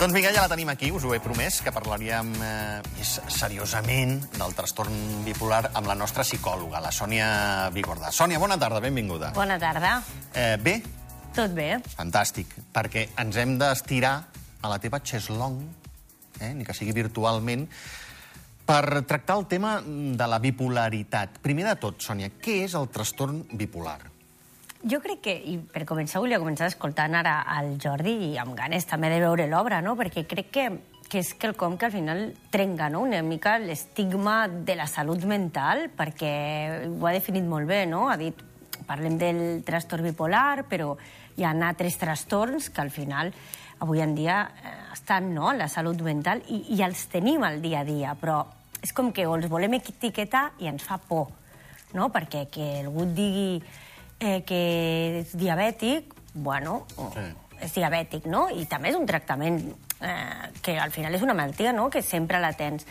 Doncs vinga, ja la tenim aquí, us ho he promès, que parlaríem eh, més seriosament del trastorn bipolar amb la nostra psicòloga, la Sònia Vigorda. Sònia, bona tarda, benvinguda. Bona tarda. Eh, bé? Tot bé? Fantàstic, perquè ens hem d'estirar a la teva xeslong, eh, ni que sigui virtualment, per tractar el tema de la bipolaritat. Primer de tot, Sònia, què és el trastorn bipolar? Jo crec que, i per començar, volia començar escoltant ara al Jordi i amb ganes també de veure l'obra, no? perquè crec que, que és quelcom que al final trenca no? una mica l'estigma de la salut mental, perquè ho ha definit molt bé, no? ha dit parlem del trastorn bipolar, però hi ha altres trastorns que al final avui en dia eh, estan no? la salut mental i, i els tenim al dia a dia, però és com que els volem etiquetar i ens fa por, no? perquè que algú et digui eh, que és diabètic, bueno, sí. és diabètic, no? I també és un tractament eh, que al final és una malaltia, no?, que sempre la tens.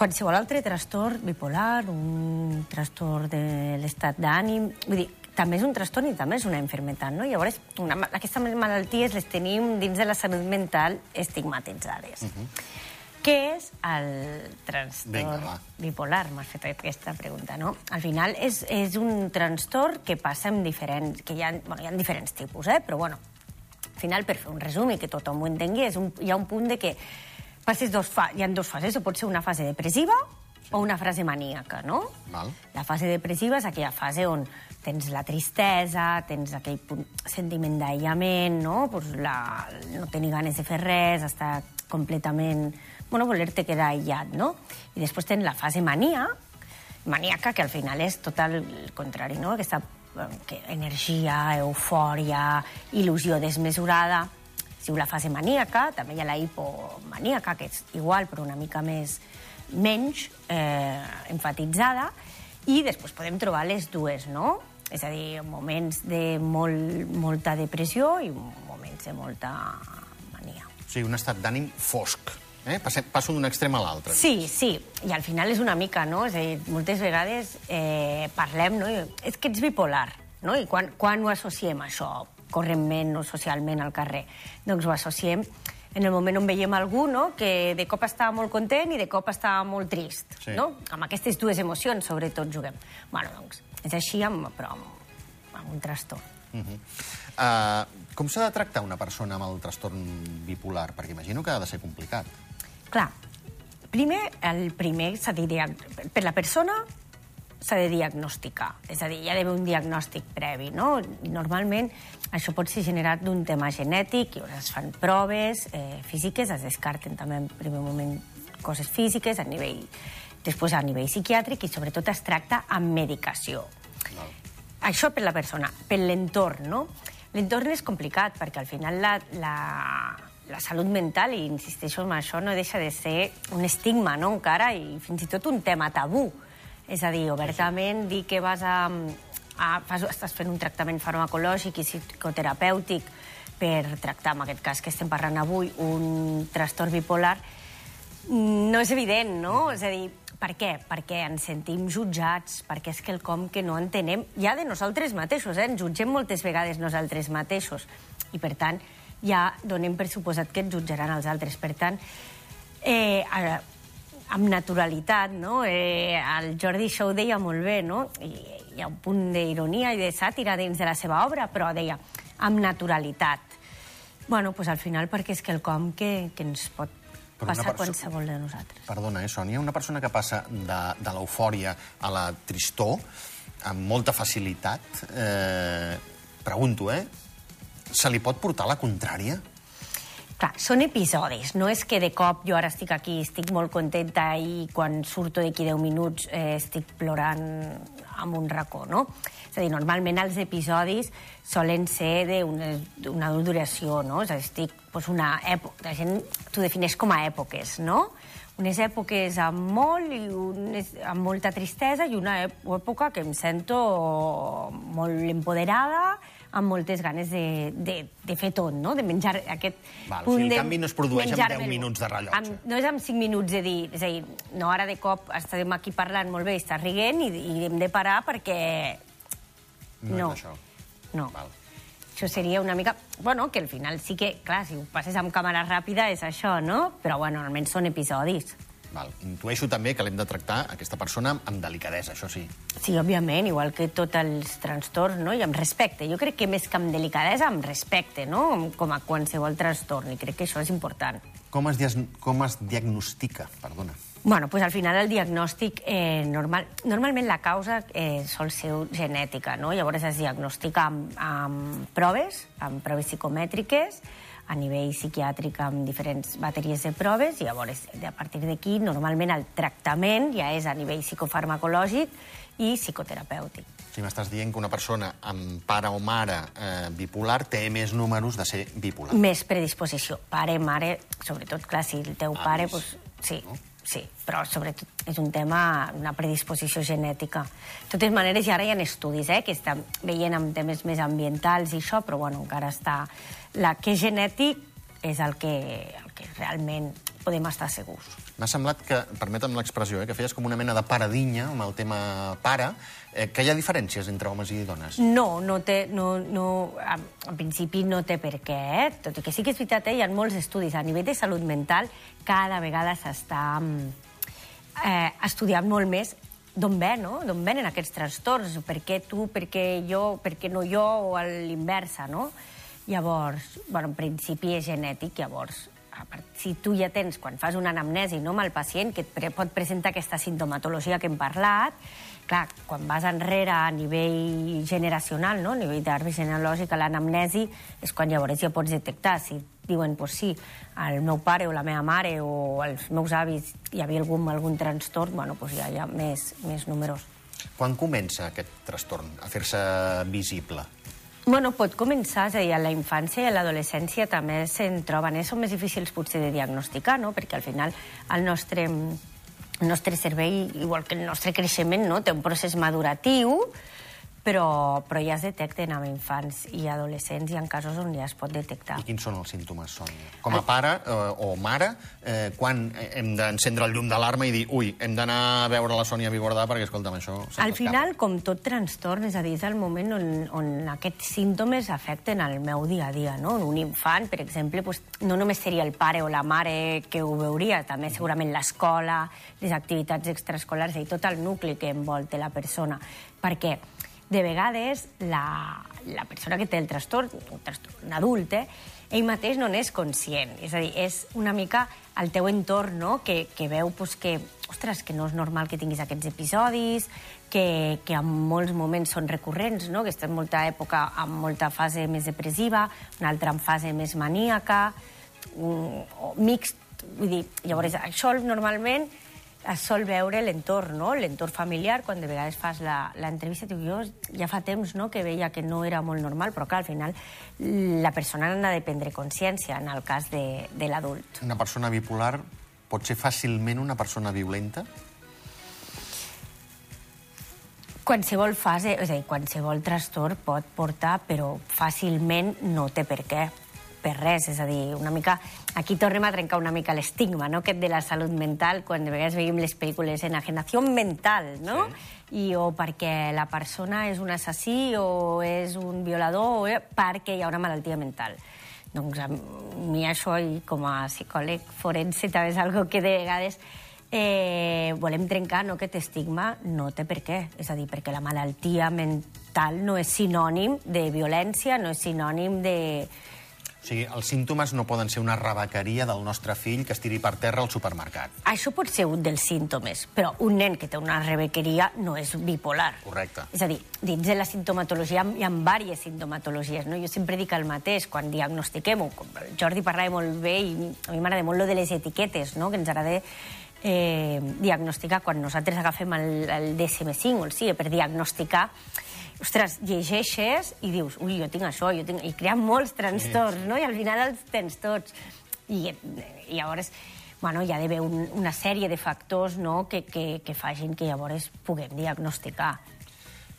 Qualsevol altre trastorn bipolar, un trastorn de l'estat d'ànim... Vull dir, també és un trastorn i també és una enfermetat, no? Llavors, una, aquestes malalties les tenim dins de la salut mental estigmatitzades. Uh -huh. Què és el trastorn Vinga, bipolar? M'has fet aquesta pregunta, no? Al final és, és un trastorn que passa en diferents... que hi ha, bueno, hi ha diferents tipus, eh? Però, bueno, al final, per fer un resum i que tothom ho entengui, és un, hi ha un punt de que passes dos fa, hi ha dos fases, o pot ser una fase depressiva o una fase maníaca, no? Val. La fase depressiva és aquella fase on tens la tristesa, tens aquell punt, sentiment d'aïllament, no? Pues la, no tenir ganes de fer res, estar completament bueno, voler-te quedar aïllat, no? I després tens la fase mania, maníaca, que al final és tot el contrari, no? Aquesta que, energia, eufòria, il·lusió desmesurada. Si la fase maníaca, també hi ha la hipomaníaca, que és igual, però una mica més menys eh, enfatitzada, i després podem trobar les dues, no? És a dir, moments de molt, molta depressió i moments de molta mania. O sigui, un estat d'ànim fosc. Eh? Passem, passo d'un extrem a l'altre. Sí, sí, i al final és una mica, no? És a dir, moltes vegades eh, parlem, no? És que ets bipolar, no? I quan, quan ho associem, això, correntment o socialment al carrer? Doncs ho associem en el moment on veiem algú no? que de cop estava molt content i de cop estava molt trist. Sí. No? Amb aquestes dues emocions, sobretot, juguem. Bueno, doncs, és així, amb, però amb, amb un trastorn. Uh -huh. uh, com s'ha de tractar una persona amb el trastorn bipolar? Perquè imagino que ha de ser complicat. Clar, primer, el primer s'ha de per la persona s'ha de diagnosticar. És a dir, hi ha d'haver un diagnòstic previ, no? Normalment això pot ser generat d'un tema genètic, i es fan proves eh, físiques, es descarten també en primer moment coses físiques, a nivell, després a nivell psiquiàtric, i sobretot es tracta amb medicació. No. Això per la persona. Per l'entorn, no? L'entorn és complicat, perquè al final la, la, la salut mental, i insisteixo en això, no deixa de ser un estigma, no?, encara, i fins i tot un tema tabú. És a dir, obertament dir que vas a, a fas, estàs fent un tractament farmacològic i psicoterapèutic per tractar, en aquest cas que estem parlant avui, un trastorn bipolar, no és evident, no? És a dir, per què? Perquè ens sentim jutjats, perquè és quelcom que no entenem ja de nosaltres mateixos, eh? Ens jutgem moltes vegades nosaltres mateixos. I, per tant, ja donem per suposat que et jutjaran els altres. Per tant, eh, amb naturalitat, no? Eh, el Jordi això ho deia molt bé, no? I, hi ha un punt d'ironia i de sàtira dins de la seva obra, però deia, amb naturalitat. Bueno, pues al final perquè és quelcom que, que ens pot però passar qualsevol de nosaltres. Perdona, eh, Sònia? Una persona que passa de, de l'eufòria a la tristor amb molta facilitat, eh, pregunto, eh? Se li pot portar la contrària? Clar, són episodis. No és que de cop jo ara estic aquí, estic molt contenta i quan surto d'aquí 10 minuts eh, estic plorant amb un racó, no? És a dir, normalment els episodis solen ser d'una duració, no? És a dir, estic, doncs una època, la gent t'ho defineix com a èpoques, no? Unes èpoques amb molt i unes, amb molta tristesa i una època que em sento molt empoderada, amb moltes ganes de, de, de fer tot, no? de menjar aquest Val, punt o sigui, el canvi no es produeix en 10 minuts de rellotge. Amb, no és amb 5 minuts de dir... És a dir, no ara de cop estem aquí parlant molt bé i estàs riguent i, i hem de parar perquè... No, no. és això. No. Val. això seria una mica... Bueno, que al final sí que, clar, si ho passes amb càmera ràpida és això, no? Però, bueno, almenys són episodis. Val. Intueixo també que l'hem de tractar, aquesta persona, amb delicadesa, això sí. Sí, òbviament, igual que tots els trastorns, no? i amb respecte. Jo crec que més que amb delicadesa, amb respecte, no? com a qualsevol trastorn, i crec que això és important. Com es, com es diagnostica? Perdona. Bueno, pues al final el diagnòstic, eh, normal, normalment la causa eh, sol ser genètica, no? Llavors es diagnostica amb, amb proves, amb proves psicomètriques, a nivell psiquiàtric amb diferents bateries de proves i llavors a partir d'aquí normalment el tractament ja és a nivell psicofarmacològic i psicoterapèutic. Si m'estàs dient que una persona amb pare o mare eh, bipolar té més números de ser bipolar. Més predisposició. Pare, mare, sobretot, clar, si el teu ah, pare... Pues, sí, no? Sí, però sobretot és un tema, una predisposició genètica. De totes maneres, ja ara hi ha estudis eh, que estan veient amb temes més ambientals i això, però bueno, encara està... La que és genètic és el que, el que realment podem estar segurs. M'ha semblat que, permetem l'expressió, eh, que feies com una mena de paradinya amb el tema pare, eh, que hi ha diferències entre homes i dones. No, no té, no, no, en, principi no té per què, eh? tot i que sí que és veritat, eh, hi ha molts estudis a nivell de salut mental, cada vegada s'està eh, estudiant molt més d'on ve, no? D'on venen aquests trastorns, per què tu, per què jo, per què no jo, o a l'inversa, no? Llavors, bueno, en principi és genètic, llavors, si tu ja tens, quan fas una anamnesi no, amb el pacient, que et pot presentar aquesta sintomatologia que hem parlat, clar, quan vas enrere a nivell generacional, no? a nivell d'arbre genealògic, l'anamnesi, és quan llavors ja pots detectar si diuen, pues sí, el meu pare o la meva mare o els meus avis hi havia algun, algun trastorn, bueno, pues ja hi ha més, més números. Quan comença aquest trastorn a fer-se visible? Bueno, pot començar, és a dir, a la infància i a l'adolescència també se'n troben. Eh? Són més difícils potser de diagnosticar, no? perquè al final el nostre, el nostre cervell, igual que el nostre creixement, no? té un procés maduratiu, però, però ja es detecten amb infants i adolescents i en casos on ja es pot detectar. I quins són els símptomes, Sònia? Com a pare eh, o mare, eh, quan hem d'encendre el llum d'alarma i dir ui, hem d'anar a veure la Sònia Vigordà perquè, escolta'm, això... Al final, com tot trastorn, és a dir, és el moment on, on aquests símptomes afecten el meu dia a dia, no? Un infant, per exemple, pues, no només seria el pare o la mare que ho veuria, també segurament l'escola, les activitats extraescolars i tot el nucli que envolta la persona. Perquè de vegades la, la persona que té el trastorn, un trastorn adult, eh, ell mateix no n'és conscient. És a dir, és una mica el teu entorn no? que, que veu pues, que, ostres, que no és normal que tinguis aquests episodis, que, que en molts moments són recurrents, no? que estàs en molta època amb molta fase més depressiva, una altra en fase més maníaca, un, o mixt. Vull dir, llavors, això normalment es sol veure l'entorn, no? l'entorn familiar, quan de vegades fas l'entrevista, diu, jo ja fa temps no, que veia que no era molt normal, però clar, al final la persona n'ha de prendre consciència en el cas de, de l'adult. Una persona bipolar pot ser fàcilment una persona violenta? Qualsevol fase, és a dir, qualsevol trastorn pot portar, però fàcilment no té per què per res, és a dir, una mica... Aquí tornem a trencar una mica l'estigma, no?, aquest de la salut mental, quan de vegades veiem les pel·lícules enajenació mental, no? Sí. I o perquè la persona és un assassí o és un violador o perquè hi ha una malaltia mental. Doncs a mi això, i com a psicòleg forense, també és algo que de vegades eh, volem trencar no, aquest estigma, no té per què. És a dir, perquè la malaltia mental no és sinònim de violència, no és sinònim de, o sigui, els símptomes no poden ser una rebequeria del nostre fill que es tiri per terra al supermercat. Això pot ser un dels símptomes, però un nen que té una rebequeria no és bipolar. Correcte. És a dir, dins de la sintomatologia hi ha diverses sintomatologies. No? Jo sempre dic el mateix, quan diagnostiquem-ho. Jordi parlava molt bé i a mi m'agrada molt lo de les etiquetes, no? que ens agrada eh, diagnosticar quan nosaltres agafem el, el DSM-5 o el CIE per diagnosticar ostres, llegeixes i dius, ui, jo tinc això, jo tinc... I crea molts trastorns, sí. no? I al final els tens tots. I, i llavors, bueno, hi ha d'haver un, una sèrie de factors no? que, que, que facin que llavors puguem diagnosticar.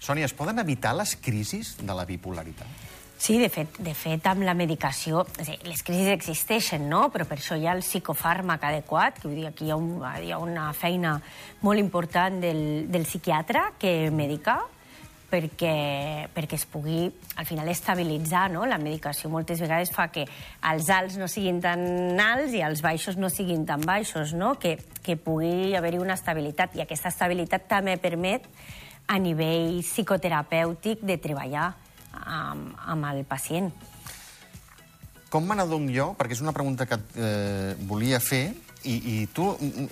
Sònia, es poden evitar les crisis de la bipolaritat? Sí, de fet, de fet amb la medicació, és dir, les crisis existeixen, no? però per això hi ha el psicofàrmac adequat, que vull dir, aquí hi ha, un, hi ha una feina molt important del, del psiquiatre que medica, perquè, perquè es pugui, al final, estabilitzar. No? La medicació moltes vegades fa que els alts no siguin tan alts i els baixos no siguin tan baixos, no? que, que pugui haver-hi una estabilitat. I aquesta estabilitat també permet, a nivell psicoterapèutic, de treballar amb, amb el pacient. Com me n'adono jo, perquè és una pregunta que eh, volia fer, i, i tu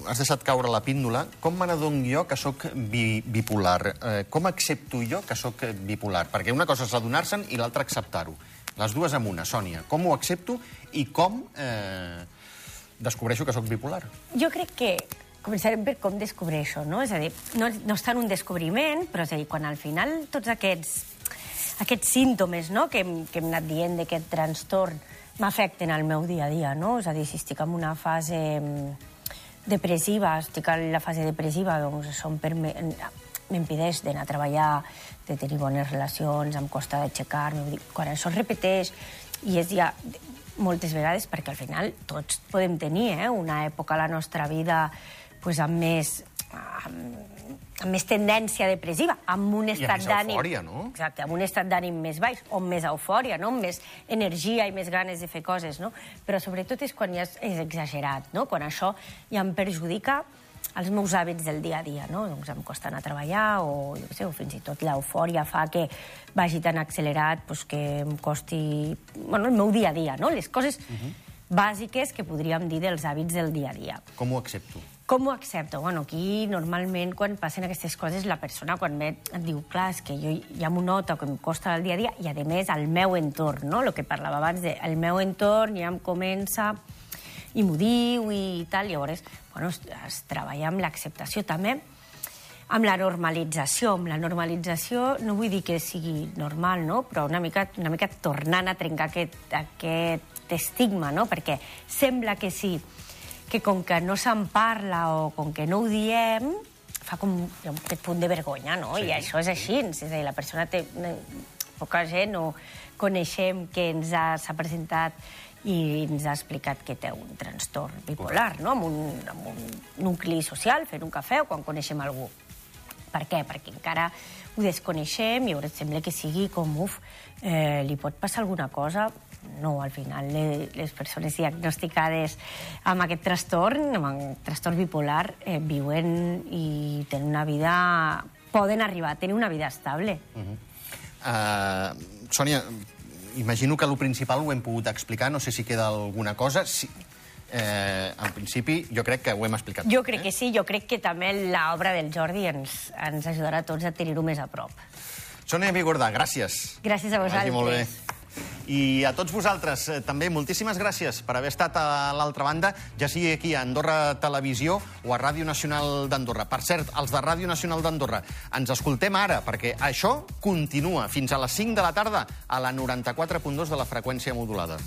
has deixat caure la píndola, com me n'adono jo que sóc bi, bipolar? Eh, com accepto jo que sóc bipolar? Perquè una cosa és adonar-se'n i l'altra acceptar-ho. Les dues en una, Sònia. Com ho accepto i com eh, descobreixo que sóc bipolar? Jo crec que començarem per com descobreixo, no? És a dir, no, no està en un descobriment, però és a dir, quan al final tots aquests, aquests símptomes no? que, hem, que hem anat dient d'aquest trastorn m'afecten al meu dia a dia, no? És a dir, si estic en una fase mm, depressiva, estic en la fase depressiva, doncs això m'impedeix d'anar a treballar, de tenir bones relacions, em costa d'aixecar-me... Quan això es repeteix i és ja moltes vegades, perquè al final tots podem tenir eh, una època a la nostra vida pues, amb més amb, amb més tendència depressiva, amb un estat d'ànim... eufòria, no? Exacte, amb un estat d'ànim més baix, o amb més eufòria, no? amb més energia i més ganes de fer coses, no? Però sobretot és quan ja és, és exagerat, no? Quan això ja em perjudica els meus hàbits del dia a dia, no? Doncs em costa anar a treballar o, jo sé, o fins i tot l'eufòria fa que vagi tan accelerat pues, que em costi... Bueno, el meu dia a dia, no? Les coses uh -huh. bàsiques que podríem dir dels hàbits del dia a dia. Com ho accepto? Com ho accepto? Bueno, aquí, normalment, quan passen aquestes coses, la persona, quan et diu, clar, és que jo ja m'ho noto, que em costa el dia a dia, i, a més, al meu entorn, no? El que parlava abans de, el meu entorn ja em comença i m'ho diu i tal, llavors, bueno, es, es treballa amb l'acceptació també, amb la normalització. Amb la normalització no vull dir que sigui normal, no? però una mica, una mica tornant a trencar aquest, aquest estigma, no? perquè sembla que sí, que com que no se'n parla o com que no ho diem, fa com un aquest punt de vergonya, no? Sí, I això és així. És a dir, la persona té... Poca gent o coneixem que ens ha, s'ha presentat i ens ha explicat que té un trastorn bipolar, no? amb, un, amb un nucli social, fent un cafè o quan coneixem algú. Per què? Perquè encara ho desconeixem i sembla que sigui com, uf, eh, li pot passar alguna cosa no, al final les persones diagnosticades amb aquest trastorn, amb el trastorn bipolar, eh, viuen i tenen una vida... poden arribar a tenir una vida estable. Uh -huh. uh, Sònia, imagino que el principal ho hem pogut explicar, no sé si queda alguna cosa. Si, eh, en principi, jo crec que ho hem explicat. Jo crec eh? que sí, jo crec que també l'obra del Jordi ens, ens ajudarà a tots a tenir-ho més a prop. Sònia Vigordà, gràcies. Gràcies a vosaltres. Molt bé. I a tots vosaltres eh, també moltíssimes gràcies per haver estat a l'altra banda, ja sigui aquí a Andorra Televisió o a Ràdio Nacional d'Andorra. Per cert, els de Ràdio Nacional d'Andorra, ens escoltem ara, perquè això continua fins a les 5 de la tarda a la 94.2 de la freqüència modulada.